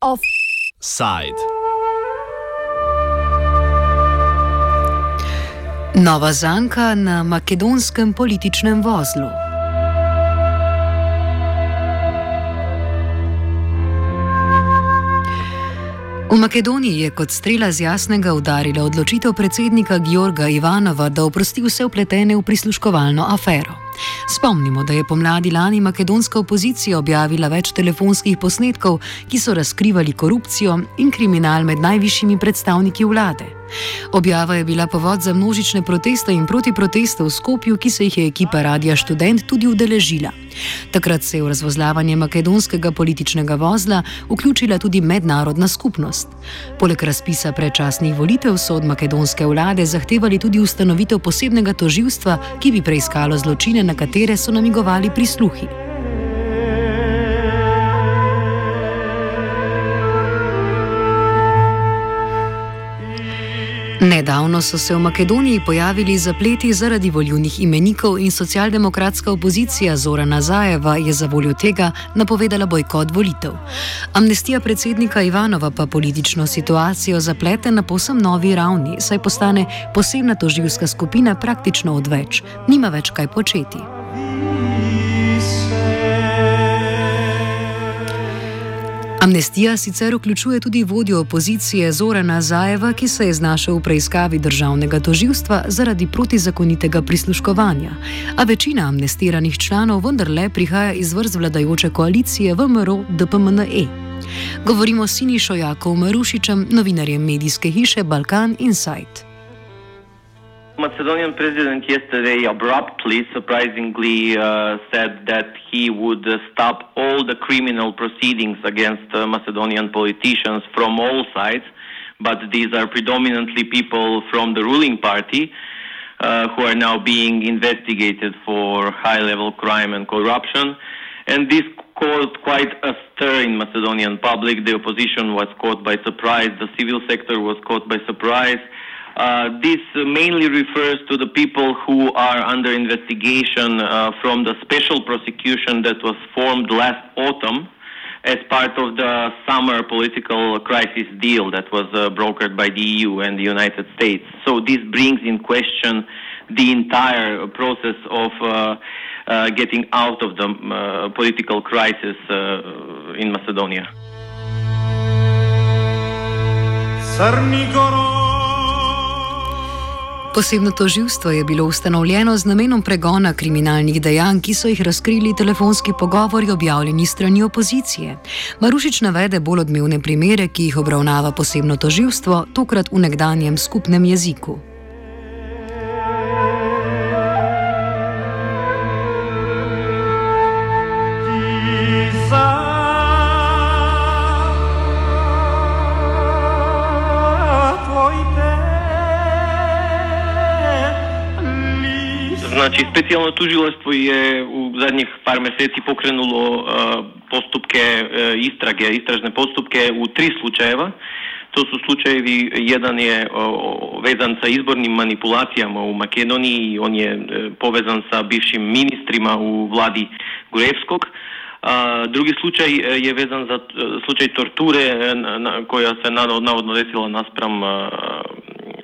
Offside. Nova zanka na makedonskem političnem vozlu. V Makedoniji je kot strela z jasnega udarila odločitev predsednika Georga Ivanova, da oprosti vse upletene v prisluškovalno afero. Spomnimo, da je pomladi lani makedonska opozicija objavila več telefonskih posnetkov, ki so razkrivali korupcijo in kriminal med najvišjimi predstavniki vlade. Objava je bila povod za množične proteste in protiproteste v Skopju, ki se jih je ekipa Radia Student tudi udeležila. Takrat se je v razvozlavanje makedonskega političnega vozla vključila tudi mednarodna skupnost. Poleg razpisa predčasnih volitev so od makedonske vlade zahtevali tudi ustanovitev posebnega toživstva, ki bi preiskalo zločine, na katere so namigovali prisluhi. Nedavno so se v Makedoniji pojavili zapleti zaradi voljunih imenikov in socialdemokratska opozicija Zora Nazajeva je za voljo tega napovedala bojkot volitev. Amnestija predsednika Ivanova pa politično situacijo zaplete na posem novi ravni, saj postane posebna toživska skupina praktično odveč, nima več kaj početi. Amnestija sicer vključuje tudi vodjo opozicije Zorana Zajeva, ki se je znašel v preiskavi državnega toživstva zaradi protizakonitega prisluškovanja. A večina amnestiranih članov vendarle prihaja iz vrst vladajoče koalicije VMRO DPMNE. Govorimo s Sinišo Jakov Marušičem, novinarjem medijske hiše Balkan Insight. Macedonian president yesterday abruptly, surprisingly, uh, said that he would uh, stop all the criminal proceedings against uh, Macedonian politicians from all sides, but these are predominantly people from the ruling party uh, who are now being investigated for high level crime and corruption. And this caused quite a stir in Macedonian public. The opposition was caught by surprise, the civil sector was caught by surprise. Uh, this mainly refers to the people who are under investigation uh, from the special prosecution that was formed last autumn as part of the summer political crisis deal that was uh, brokered by the EU and the United States. So this brings in question the entire process of uh, uh, getting out of the political crisis in Macedonia. Posebno toživstvo je bilo ustanovljeno z namenom pregona kriminalnih dejanj, ki so jih razkrili telefonski pogovori objavljeni strani opozicije. Marušič navede bolj odmevne primere, ki jih obravnava posebno toživstvo, tokrat v nekdanjem skupnem jeziku. Znači, specijalno tužilaštvo je u zadnjih par mjeseci pokrenulo uh, postupke uh, istrage, istražne postupke u tri slučajeva. To su slučajevi, jedan je vezan sa izbornim manipulacijama u Makedoniji, on je povezan sa bivšim ministrima u vladi Gurevskog. drugi slučaj je vezan za slučaj torture koja se navodno desila naspram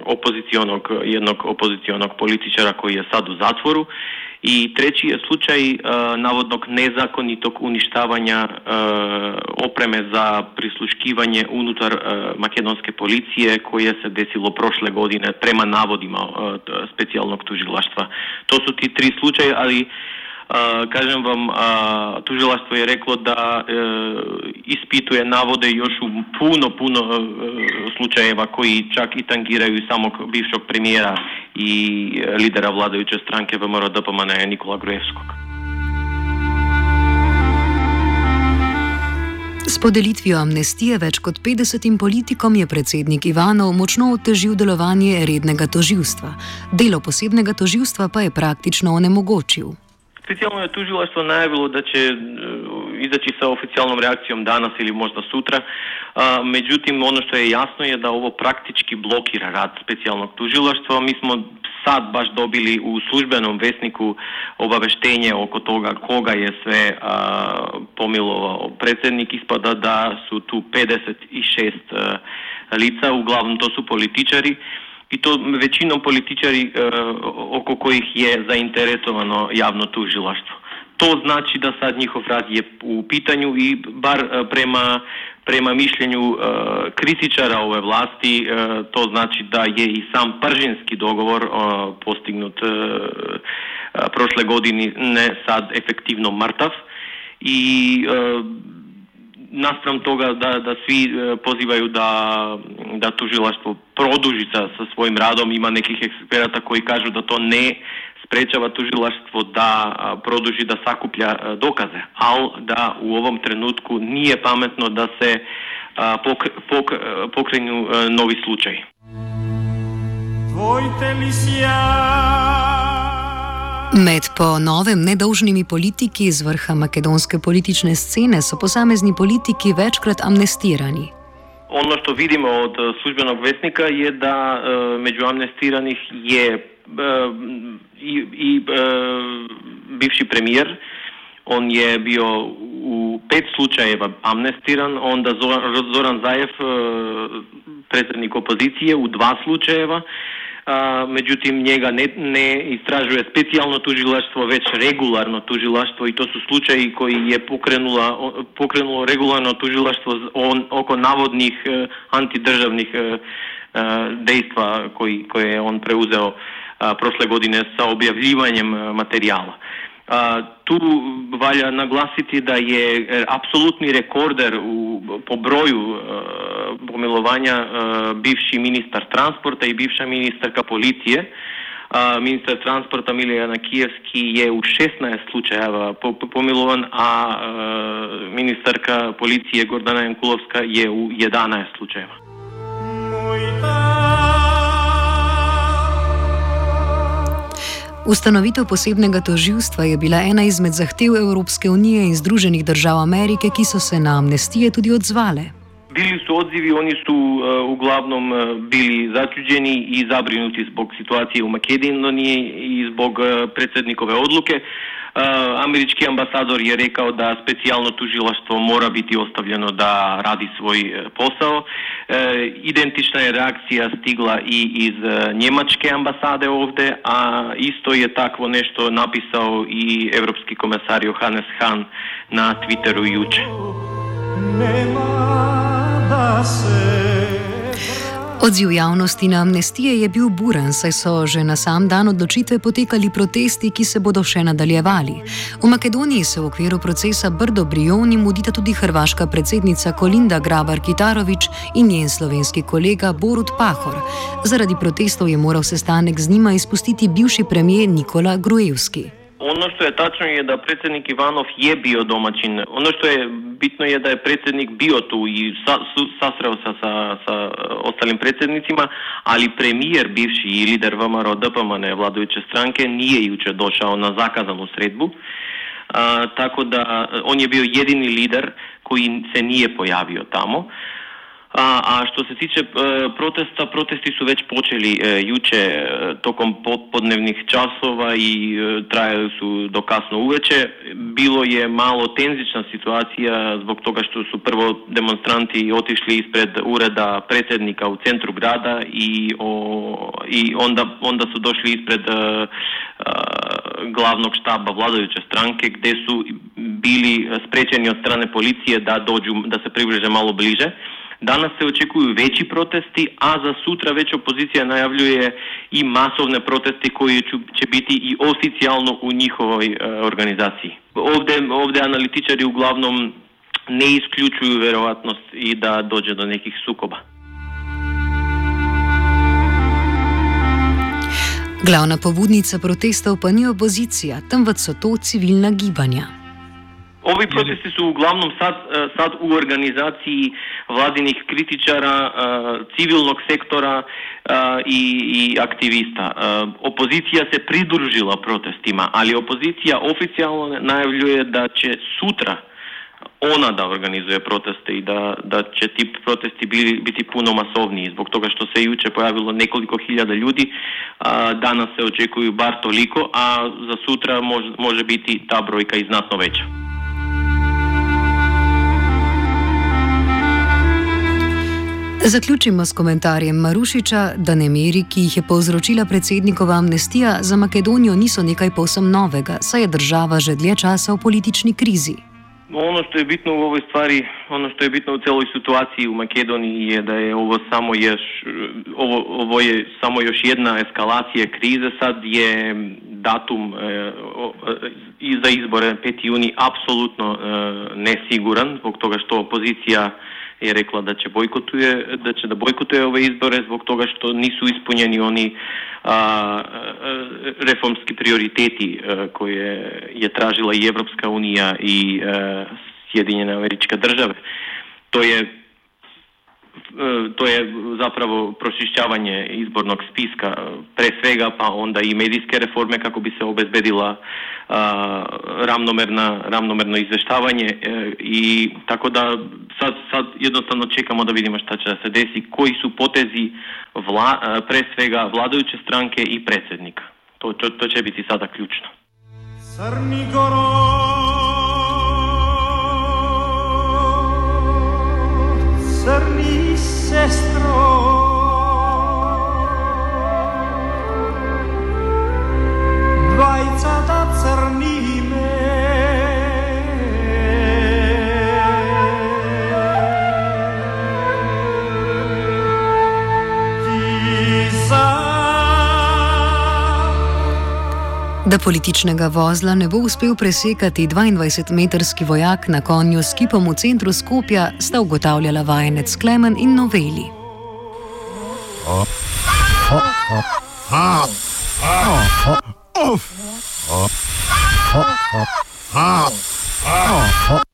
опозиционог, едног опозиционог политичара кој е сад у затвору и трети е случај наводно незаконитог уништавања опреме за прислушкивање унутар македонске полиција која се десило прошле година према наводима специјалног тужилаштва. Тоа се ти три случаи, али kažem vam, tužilaštvo je reklo da e, ispituje navode još u puno, puno e, slučajeva koji čak i tangiraju samog bivšeg premijera i lidera vladajuće stranke VMRO DPMN Nikola Grujevskog. S podelitvijo amnestije več kot 50 politikom je predsednik Ivanov močno otežil delovanje rednega toživstva. Delo posebnega toživstva pa je praktično onemogočil. Specijalno je tužilaštvo najavilo da će izaći sa oficijalnom reakcijom danas ili možda sutra. Međutim, ono što je jasno je da ovo praktički blokira rad specijalnog tužilaštva. Mi smo sad baš dobili u službenom vesniku obaveštenje oko toga koga je sve pomilovao predsjednik. Ispada da su tu 56 lica, uglavnom to su političari i to većinom političari oko kojih je zainteresovano javno tužilaštvo. To znači da sad njihov rad je u pitanju i bar e, prema, prema mišljenju e, kritičara ove vlasti e, to znači da je i sam pržinski dogovor postignut prošle godine ne sad efektivno mrtav i настрам тога да да сви позивају да да тужилаштво продужи со, со својим радом, има неких експерата кои кажу да тоа не спречава тужилаштво да продужи да сакупља докази, ал да у овом тренутку ние паметно да се пок, пок, покрену нови случаи. Твоите ли Med po novem nedolžnimi politiki iz vrha makedonske politične scene so posamezni politiki večkrat amnestirani. Ono što vidimo od službenog vesnika je da među amnestiranih je i, i e, bivši premijer, on je bio u pet slučajeva amnestiran, onda Zoran Zajev, e, predsjednik opozicije, u dva slučajeva, a, međutim njega ne, ne istražuje specijalno tužilaštvo, već regularno tužilaštvo i to su slučaji koji je pokrenula, pokrenulo regularno tužilaštvo on, oko navodnih e, antidržavnih e, e dejstva koji, koje je on preuzeo prošle godine sa objavljivanjem materijala. Tu valja naglasiti da je e, apsolutni rekorder u, po broju pomilovanja bivši ministar transporta i bivša ministarka policije. Ministar transporta Milijana Kijevski je u 16 slučajeva pomilovan, a ministarka policije Gordana Jankulovska je u 11 slučajeva. Ustanovitev posebnega toživstva je bila ena izmed zahtev Evropske unije in Združenih držav Amerike, ki so se na amnestije tudi odzvale. Bili su odzivi, oni su uh, uglavnom uh, bili začuđeni i zabrinuti zbog situacije u Makedoniji i zbog uh, predsjednikove odluke. Uh, američki ambasador je rekao da specijalno tužilaštvo mora biti ostavljeno da radi svoj uh, posao. Uh, identična je reakcija stigla i iz njemačke ambasade ovdje, a isto je takvo nešto napisao i evropski komesar Johannes Hahn na Twitteru juče. Nema. Odziv javnosti na amnestije je bil buren, saj so že na sam dan odločitve potekali protesti, ki se bodo še nadaljevali. V Makedoniji se v okviru procesa Brdo Brioni mudita tudi hrvaška predsednica Kolinda Grabar Kitarovič in njen slovenski kolega Borut Pahor. Zaradi protestov je moral sestanek z njima izpustiti bivši premijer Nikola Grujevski. Ono što je tačno je da predsjednik Ivanov je bio domaćin. Ono što je bitno je da je predsjednik bio tu i sa, su, sasreo se sa, sa ostalim predsjednicima, ali premijer, bivši i lider VMRO DPMN vladajuće stranke nije jučer došao na zakazanu sredbu. A, tako da on je bio jedini lider koji se nije pojavio tamo. A, a što se tiče e, protesta, protesti su već počeli e, juče e, tokom podnevnih časova i trajali su do kasno uveče. Bilo je malo tenzična situacija zbog toga što su prvo demonstranti otišli ispred ureda predsjednika u centru grada i, o, i onda, onda su došli ispred glavnog štaba vladajuće stranke gdje su bili sprečeni od strane policije da dođu, da se približe malo bliže. Danas se očekuju veći protesti, a za sutra već opozicija najavljuje i masovne protesti koji će biti i oficijalno u njihovoj e, organizaciji. Ovdje, ovdje analitičari uglavnom ne isključuju verovatnost i da dođe do nekih sukoba. Glavna pobudnica protestov pa ni opozicija, temveč so to civilna gibanja. Ovi protesti su uglavnom sad, e, sad u organizaciji vladinih kritičara, e, civilnog sektora e, i, i aktivista. Opozicija se pridružila protestima, ali opozicija oficijalno najavljuje da će sutra ona da organizuje proteste i da, da će ti protesti biti, biti puno masovniji zbog toga što se juče pojavilo nekoliko hiljada ljudi, a, danas se očekuju bar toliko, a za sutra može, može biti ta brojka i znatno veća. Zaključimo s komentarjem Marušiča, da nemiri, ki jih je povzročila predsednikova amnestija, za Makedonijo niso nekaj posem novega, saj je država že dlje časa v politični krizi. Ono što je bitno u ovoj stvari, ono što je bitno u celoj situaciji u Makedoniji je da je ovo samo još, ovo, ovo je samo još jedna eskalacija krize. Sad je datum e, o, za izbore 5. juni apsolutno e, nesiguran zbog toga što opozicija je rekla da će bojkotuje, da će da bojkotuje ove izbore zbog toga što nisu ispunjeni oni a, a, reformski prioriteti a, koje je tražila i Evropska unija i a, Sjedinjene američke države. To je тоа е заправо прошишчавање изборног списка пре свега, па онда и медиски реформе како би се обезбедила а, рамномерна рамномерно извештавање и така да сад сад едноставно чекамо да видиме што ќе да се деси, кои су потези вла, пре свега владајуче странке и председник. Тоа тоа ќе биде сада клучно. Срни горо srnisse strone Da političnega vozla ne bo uspel presekati 22-metrski vojak na konju s kipom v centru Skopja, sta ugotavljala vajenec Klemen in Noveli.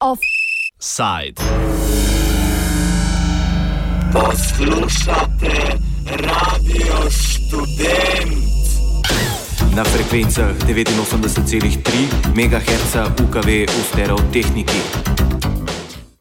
Offside. Poslušate radio študent na frekvencah 89,3 MHz UKV v stereotehniki.